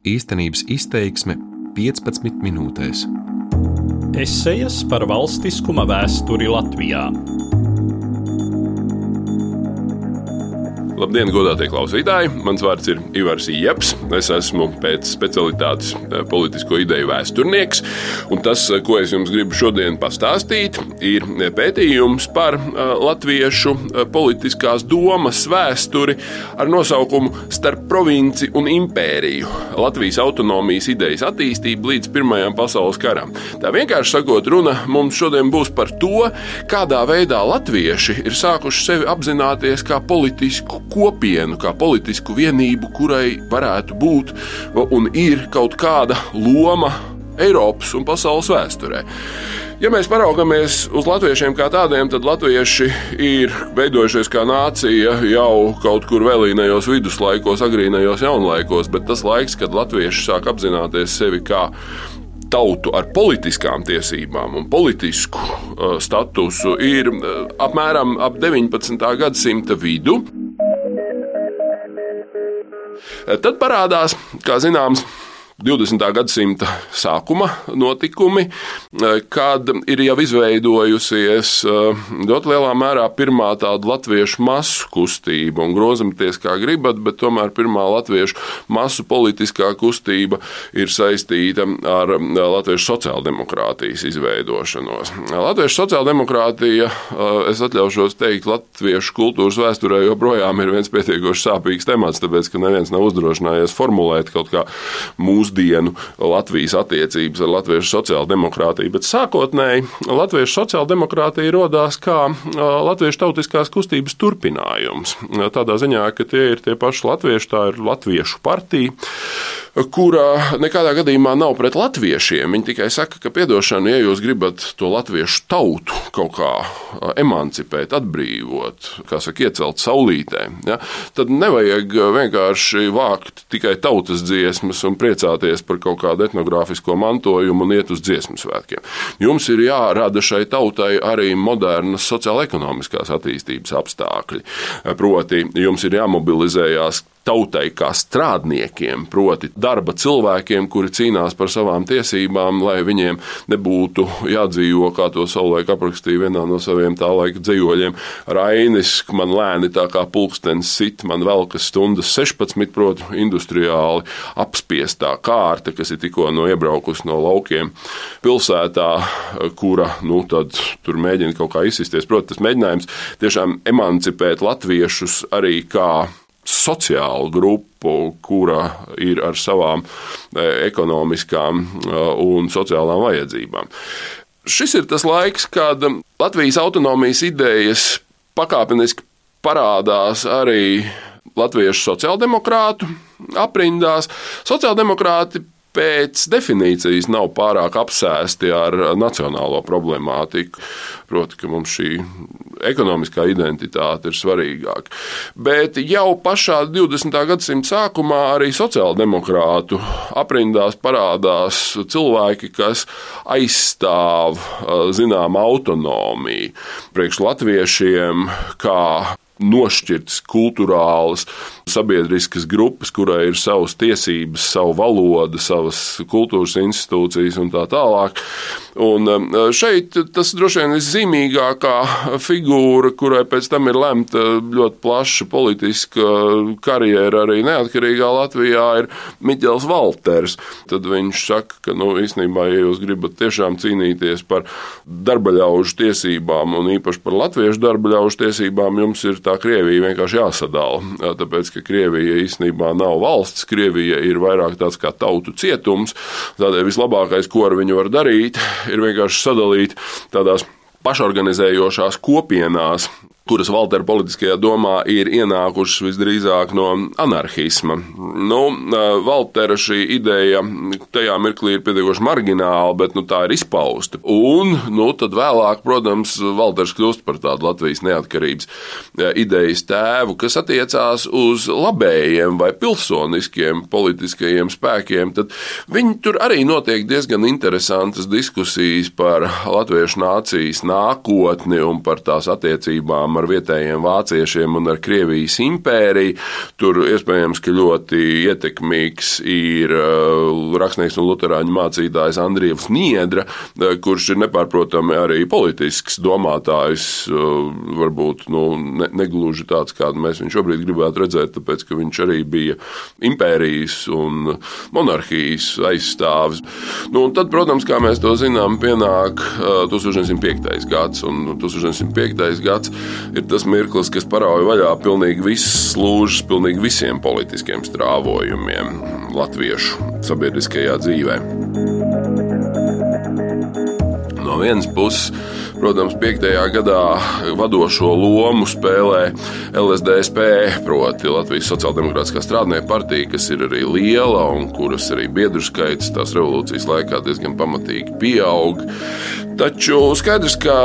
Īstenības izteiksme 15 minūtēs. Esejas par valstiskuma vēsturi Latvijā. Labdien, godātie klausītāji! Mans vārds ir Ivars Jeps. Es esmu pēc specialitātes eh, politisko ideju vēsturnieks. Un tas, eh, ko es jums gribu šodien pastāstīt, ir pētījums par eh, latviešu politiskās domas vēsturi ar nosaukumu Starp provinci un impēriju - Latvijas autonomijas idejas attīstība līdz Pirmajam pasaules karam. Tā vienkārši sakot, runa mums šodien būs par to, kādā veidā latvieši ir sākuši sevi apzināties kā politisku kopienu, kā politisku vienību, kurai varētu būt un ir kaut kāda loma Eiropas un pasaules vēsturē. Ja mēs paraugāmies uz latviešiem kā tādiem, tad latvieši ir veidojušies kā nācija jau kaut kur vēlīnējos viduslaikos, agrīnējos jaunlaikos, bet tas laiks, kad latvieši sāk apzināties sevi kā tautu ar politiskām tiesībām un politisku uh, statusu, ir uh, apmēram ap 19. gadsimta vidu. Tad parādās, kā zināms, 20. gadsimta sākuma notikumi, kad ir jau izveidojusies eh, ļoti lielā mērā pirmā tāda latviešu masu kustība, un grozamties kā gribat, bet tomēr pirmā latviešu masu politiskā kustība ir saistīta ar eh, latviešu sociāldemokrātijas izveidošanos. Latviešu sociāldemokrātija, eh, es atļaušos teikt, latviešu kultūras vēsturē joprojām ir viens pietiekoši sāpīgs temats, tāpēc, ka neviens nav uzdrošinājies formulēt kaut kā mūsu mūsdienu Latvijas attiecības ar latviešu sociāldemokrātiju. Bet sākotnēji latviešu sociāldemokrātija radās kā latviešu tautiskās kustības turpinājums. Tādā ziņā, ka tie ir tie paši latvieši, tā ir latviešu partija kura nekādā gadījumā nav pret latviešiem. Viņi tikai saka, ka piedošana, ja jūs gribat to latviešu tautu kaut kā emancipēt, atbrīvot, kā saka, iecelt saulītē, ja, tad nevajag vienkārši vākt tikai tautas dziesmas un priecāties par kaut kādu etnogrāfisko mantojumu un iet uz dziesmu svētkiem. Jums ir jārada šai tautai arī modernas sociāla-ekonomiskās attīstības apstākļi. Proti, jums ir jāmobilizējās tautai kā strādniekiem, proti, darba cilvēkiem, kuri cīnās par savām tiesībām, lai viņiem nebūtu jādzīvo, kā to savulaik aprakstīja vienā no saviem tā laika dzējoļiem. Rainis, man lēni tā kā pulkstenis sit, man velkas stundas 16, proti, industriāli apspiestā kārta, kas ir tikko no iebraukusi no laukiem pilsētā, kura, nu, tad tur mēģina kaut kā izsisties. Protams, tas mēģinājums tiešām emancipēt latviešus arī kā sociālu grupu, kura ir ar savām e, ekonomiskām e, un sociālām vajadzībām. Šis ir tas laiks, kad Latvijas autonomijas idejas pakāpeniski parādās arī latviešu sociāldemokrātu aprindās. Sociāldemokrāti pēc definīcijas nav pārāk apsēsti ar nacionālo problemātiku. Proti, ka mums šī ekonomiskā identitāte ir svarīgāka. Bet jau pašā 20. gadsimta sākumā arī sociāldemokrātu aprindās parādās cilvēki, kas aizstāv zināmu autonomiju priekš latviešiem, kā nošķirtas kultūrālas, sabiedriskas grupas, kurai ir savas tiesības, savu valodu, savas kultūras institūcijas un tā tālāk. Un um, šeit tas droši vien viszīmīgākā figūra, kurai pēc tam ir lemta ļoti plaša politiska karjera arī neatkarīgā Latvijā, ir Miķels Valters. Tad viņš saka, ka nu, īstenībā, ja jūs gribat tiešām cīnīties par darbaļaužu tiesībām un īpaši par latviešu darbaļaužu tiesībām, jums ir tā tā Krievija vienkārši jāsadala. Tāpēc, ka Krievija īstenībā nav valsts, Krievija ir vairāk tāds kā tautu cietums. Tādēļ vislabākais, ko ar viņu var darīt, ir vienkārši sadalīt tādās pašorganizējošās kopienās, kuras Valtera politiskajā domā ir ienākušas visdrīzāk no anarchisma. Nu, Valtera šī ideja tajā mirklī ir pietiekoši margināla, bet nu, tā ir izpausta. Un nu, tad vēlāk, protams, Valters kļūst par tādu Latvijas neatkarības idejas tēvu, kas attiecās uz labējiem vai pilsoniskiem politiskajiem spēkiem. Tad viņi tur arī notiek diezgan interesantas diskusijas par latviešu nācijas nākotni un par tās attiecībām ar vietējiem vāciešiem un ar Krievijas impēriju. Tur iespējams, ka ļoti ietekmīgs ir rakstnieks un luterāņu mācītājs Andrievs Niedra, kurš ir nepārprotami arī politisks domātājs, varbūt nu, ne, negluži tāds, kādu mēs viņu šobrīd gribētu redzēt, tāpēc, ka viņš arī bija impērijas un monarhijas aizstāvis. Nu, tad, protams, kā mēs to zinām, pienāk 1905. gads, un 1905. gads ir tas mirklis, kas parauja vaļā pilnīgi visas slūžas, pilnīgi visiem politiskiem strāvojumiem latviešu sabiedriskajā dzīvē. Vienas puses, Protams, 5. gadā vadošo lomu spēlē LSDSP, proti Latvijas Sociāldemokrātiskā strādnieku partija, kas ir arī liela un kuras arī biedru skaits tās revolūcijas laikā diezgan pamatīgi pieaug. Taču skaidrs, ka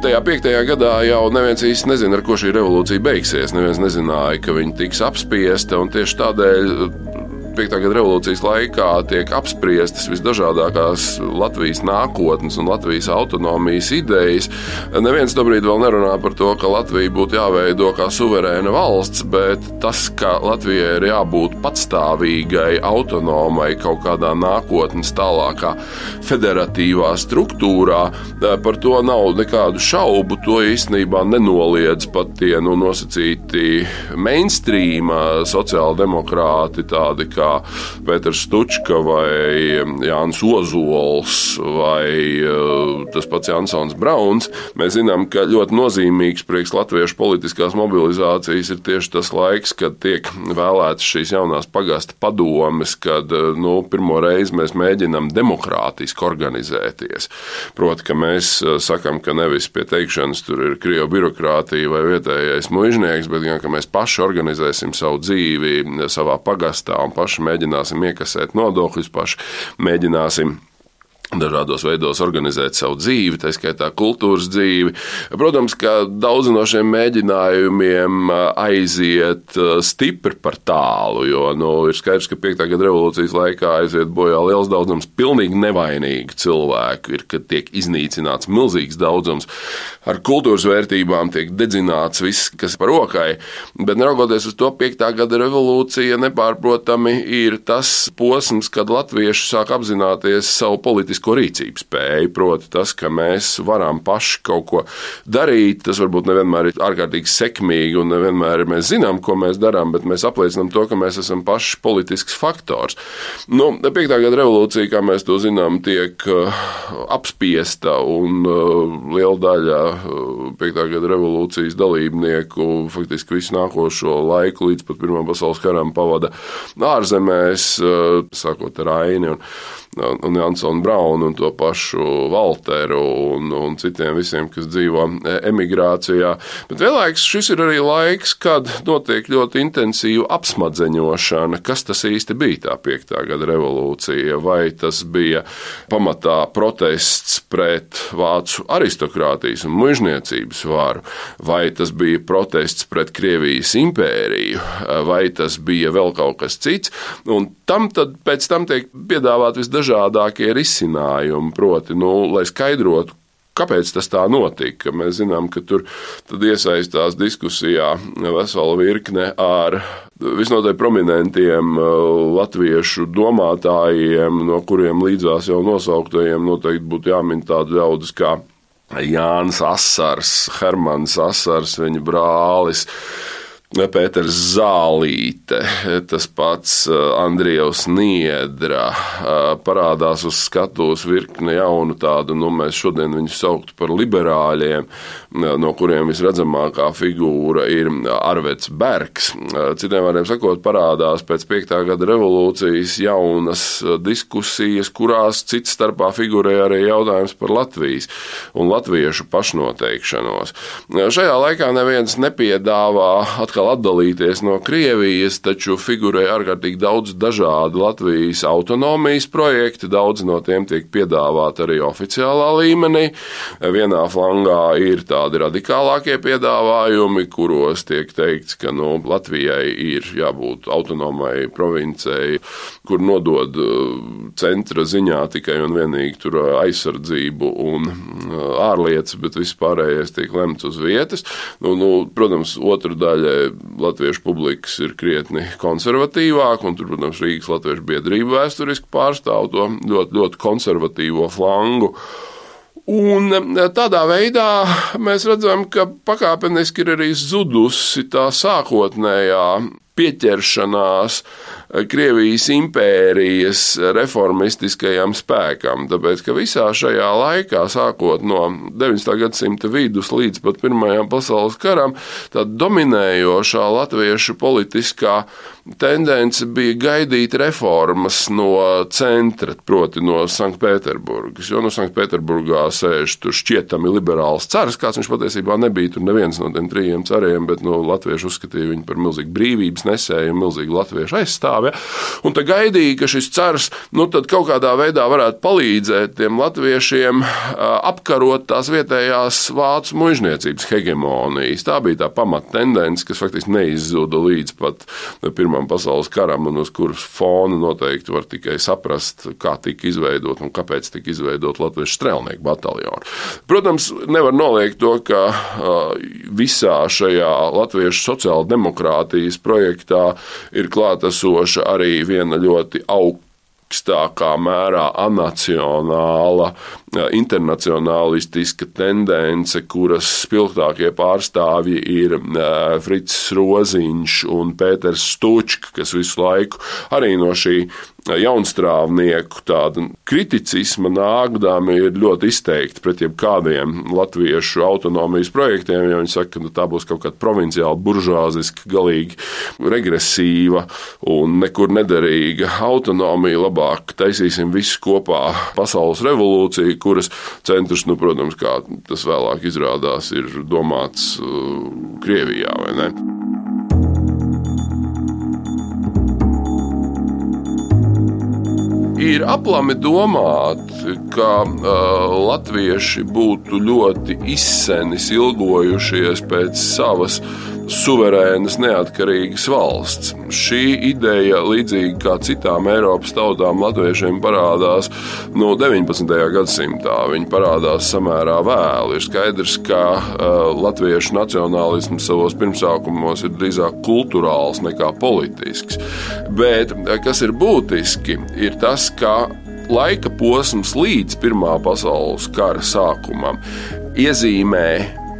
tajā piektajā gadā jau neviens īsti nezina, ar ko šī revolūcija beigsies. Neviens nezināja, ka viņa tiks apspiesta, un tieši tādēļ 5. gada revolūcijas laikā tiek apspriestas visdažādākās Latvijas nākotnes un Latvijas autonomijas idejas. Neviens tobrīd vēl nerunā par to, ka Latvija būtu jāveido kā suverēna valsts, bet tas, ka Latvijai ir jābūt patstāvīgai, autonomai kaut kādā nākotnes tālākā federatīvā struktūrā, par to nav nekādu šaubu. To īstenībā nenoliedz pat tie nu, nosacīti mainstream sociāldemokrāti, tādi kā kā Pēters Stučka vai Jānis Ozols vai eh, tas pats Jansons Brauns, mēs zinām, ka ļoti nozīmīgs priekš latviešu politiskās mobilizācijas ir tieši tas laiks, kad tiek vēlētas šīs jaunās pagasta padomes, kad eh, nu, pirmo reizi mēs mēģinam demokrātiski organizēties. Proti, ka mēs eh, sakam, ka nevis pie teikšanas tur ir krievu birokrātija vai vietējais mužnieks, bet gan ka mēs paši organizēsim savu dzīvi savā pagastā un paši paši mēģināsim iekasēt nodokļus, paši mēģināsim dažādos veidos organizēt savu dzīvi, tā skaitā kultūras dzīvi. Protams, ka daudz no šiem mēģinājumiem aiziet stipri par tālu, jo nu, ir skaidrs, ka 5. gada revolūcijas laikā aiziet bojā liels daudzums pilnīgi nevainīgu cilvēku, ir, kad tiek iznīcināts milzīgs daudzums ar kultūras vērtībām, tiek dedzināts viss, kas par rokai, bet neraugoties uz to 5. gada revolūcija nepārprotami ir tas posms, kad latvieši sāk apzināties savu politisku politisko rīcības spēju. Proti, tas, ka mēs varam paši kaut ko darīt, tas varbūt nevienmēr ir ārkārtīgi sekmīgi un nevienmēr mēs zinām, ko mēs darām, bet mēs apliecinām to, ka mēs esam paši politisks faktors. Nu, piektā gada revolūcija, kā mēs to zinām, tiek uh, apspiesta un uh, liela daļa uh, piektā gada revolūcijas dalībnieku faktiski visu nākošo laiku līdz pat Pirmā pasaules karam pavada ārzemēs, sākot ar Aini. Un, un Jansonu Braunu un to pašu Walteru un, un citiem visiem, kas dzīvo e, emigrācijā. Bet vienlaikus šis ir arī laiks, kad notiek ļoti intensīva apsmadzeņošana. Kas tas īsti bija tā piektā gada revolūcija? Vai tas bija pamatā protests pret vācu aristokrātijas un mužniecības varu, vai tas bija protests pret Krievijas impēriju, vai tas bija vēl kaut kas cits? Un tam tad pēc tam tiek piedāvāt visdažādākie visdažādākie risinājumi, proti, nu, lai skaidrotu, kāpēc tas tā notika. Mēs zinām, ka tur iesaistās diskusijā vesela virkne ar visnotaļ prominentiem uh, latviešu domātājiem, no kuriem līdzās jau nosauktajiem noteikti būtu jāmin tādi ļaudis kā Jānis Asars, Hermans Asars, viņa brālis. Pēters Zālīte, tas pats uh, Andrievs Niedra uh, parādās uz skatuves virkni jaunu tādu, nu mēs šodien viņus sauktu par liberāļiem, uh, no kuriem visredzamākā figūra ir Arvets Bergs. Citiem vārdiem sakot, parādās pēc 5. gada revolūcijas jaunas diskusijas, kurās cits starpā figurēja arī jautājums par Latvijas un latviešu pašnoteikšanos. Šajā laikā neviens nepiedāvā atkal atkal atdalīties no Krievijas, taču figurē ārkārtīgi daudz dažādu Latvijas autonomijas projektu. Daudz no tiem tiek piedāvāti arī oficiālā līmenī. Vienā flangā ir tādi radikālākie piedāvājumi, kuros tiek teikts, ka nu, Latvijai ir jābūt autonomai provincei, kur nodod centra ziņā tikai un vienīgi aizsardzību un ārlietas, bet vispārējais tiek lemts uz vietas. Nu, nu, protams, otra daļa latviešu publikas ir krietni konservatīvāka, un tur, protams, Rīgas Latviešu biedrība vēsturiski pārstāv to ļoti, ļoti konservatīvo flangu. Un tādā veidā mēs redzam, ka pakāpeniski ir arī zudusi tā sākotnējā pieķeršanās Krievijas impērijas reformistiskajam spēkam. Tāpēc, ka visā šajā laikā, sākot no 19. gadsimta vidus līdz pat Pirmajam pasaules karam, tā dominējošā latviešu politiskā tendence bija gaidīt reformas no centra, proti no Sanktpēterburgas. Jo no Sanktpēterburgā sēž tur šķietami liberāls cars, kāds viņš patiesībā nebija. Tur neviens no tiem trījiem cariem, bet no nu, latvieši uzskatīja viņu par milzīgu brīvības nesēju un milzīgu latviešu aizstāvi. Un te gaidīja, ka šis cars nu, kaut kādā veidā varētu palīdzēt tiem latviešiem apkarot tās vietējās vācu mužniecības hegemonijas. Tā bija tā pamata tendence, kas faktiski neizzuda līdz pat pirmā Pirmam pasaules karam, un uz kuras fona noteikti var tikai saprast, kā tika izveidot un kāpēc tika izveidot Latvijas strēlnieku bataljonu. Protams, nevar noliegt to, ka visā šajā latviešu sociāla demokrātijas projektā ir klātesoša arī viena ļoti augsta augstākā mērā anacionāla, internacionālistiska tendence, kuras spilgtākie pārstāvji ir Frits Roziņš un Pēters Stučks, kas visu laiku arī no šī jaunstrāvnieku tāda kriticisma nāgdām ir ļoti izteikti pret jebkādiem latviešu autonomijas projektiem, jo viņi saka, ka nu, tā būs kaut kāda provinciāla, buržāziska, galīgi regresīva un nekur nederīga autonomija. Labāk taisīsim visu kopā pasaules revolūciju, kuras centrs, nu, protams, kā tas vēlāk izrādās, ir domāts uh, Krievijā vai ne. Ir aplami domāt, ka uh, latvieši būtu ļoti izsenis ilgojušies pēc savas suverēnas, neatkarīgas valsts. Šī ideja, līdzīgi kā citām Eiropas tautām, latviešiem parādās no 19. gadsimtā. Viņi parādās samērā vēlu. Ir skaidrs, ka uh, latviešu nacionālisms savos pirmsākumos ir drīzāk kultūrāls nekā politisks. Bet kas ir būtiski, ir tas, ka laika posms līdz Pirmā pasaules kara sākumam iezīmē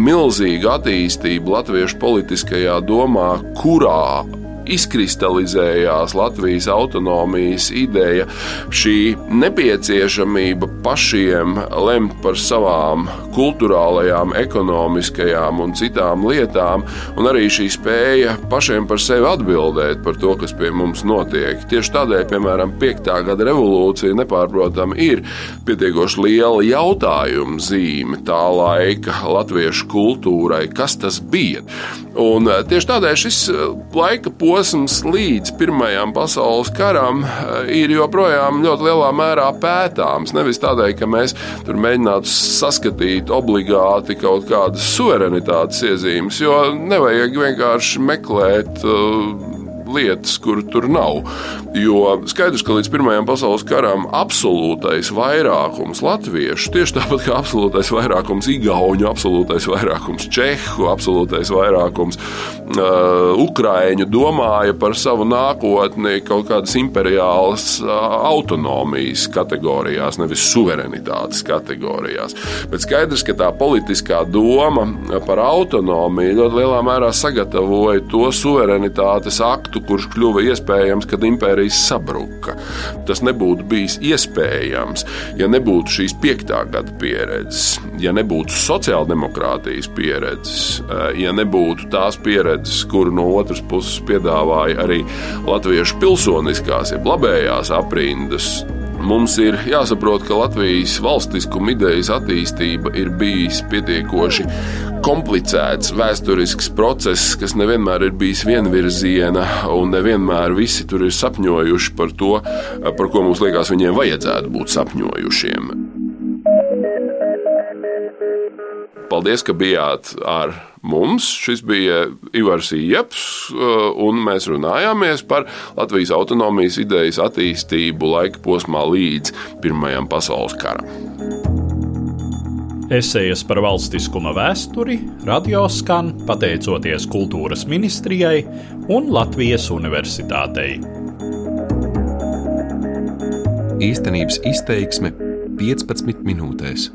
milzīgu attīstību latviešu politiskajā domā, kurā izkristalizējās Latvijas autonomijas ideja, šī nepieciešamība pašiem lemt par savām kultūrālajām, ekonomiskajām un citām lietām, un arī šī spēja pašiem par sevi atbildēt par to, kas pie mums notiek. Tieši tādēļ, piemēram, 5. gada revolūcija nepārprotami ir pietiekoši liela jautājuma zīme tā laika latviešu kultūrai, kas tas bija. Un tieši tādēļ šis laika posms posms līdz Pirmajam pasaules karam eh, ir joprojām ļoti lielā mērā pētāms. Nevis tādēļ, ka mēs tur mēģinātu saskatīt obligāti kaut kādas suverenitātes iezīmes, jo nevajag vienkārši meklēt. Uh, lietas, kur tur nav. Jo skaidrs, ka līdz Pirmajam pasaules karam absolūtais vairākums latviešu, tieši tāpat kā absolūtais vairākums igauņu, absolūtais vairākums čehu, absolūtais vairākums uh, ukrāņu domāja par savu nākotni kaut kādas imperiālas uh, autonomijas kategorijās, nevis suverenitātes kategorijās. Bet skaidrs, ka tā politiskā doma par autonomiju ļoti lielā mērā sagatavoja to suverenitātes aktu, faktu, kurš kļuva iespējams, kad impērijas sabruka. Tas nebūtu bijis iespējams, ja nebūtu šīs piektā gada pieredzes, ja nebūtu sociāldemokrātijas pieredzes, eh, ja nebūtu tās pieredzes, kuru no otras puses piedāvāja arī latviešu pilsoniskās, jeb labējās aprindas Mums ir jāsaprot, ka Latvijas valstiskuma idejas attīstība ir bijis pietiekoši komplicēts vēsturisks process, kas nevienmēr ir bijis vienvirziena, un nevienmēr visi tur ir sapņojuši par to, par ko mums liekas, viņiem vajadzētu būt sapņojušiem. Paldies, ka bijāt ar mums. Šis bija Ivars Ieps, uh, un mēs runājāmies par Latvijas autonomijas idejas attīstību laika posmā līdz Pirmajam pasaules karam. Esejas par valstiskuma vēsturi radio skan pateicoties Kultūras ministrijai un Latvijas Universitātei. Īstenības izteiksme 15 minūtēs.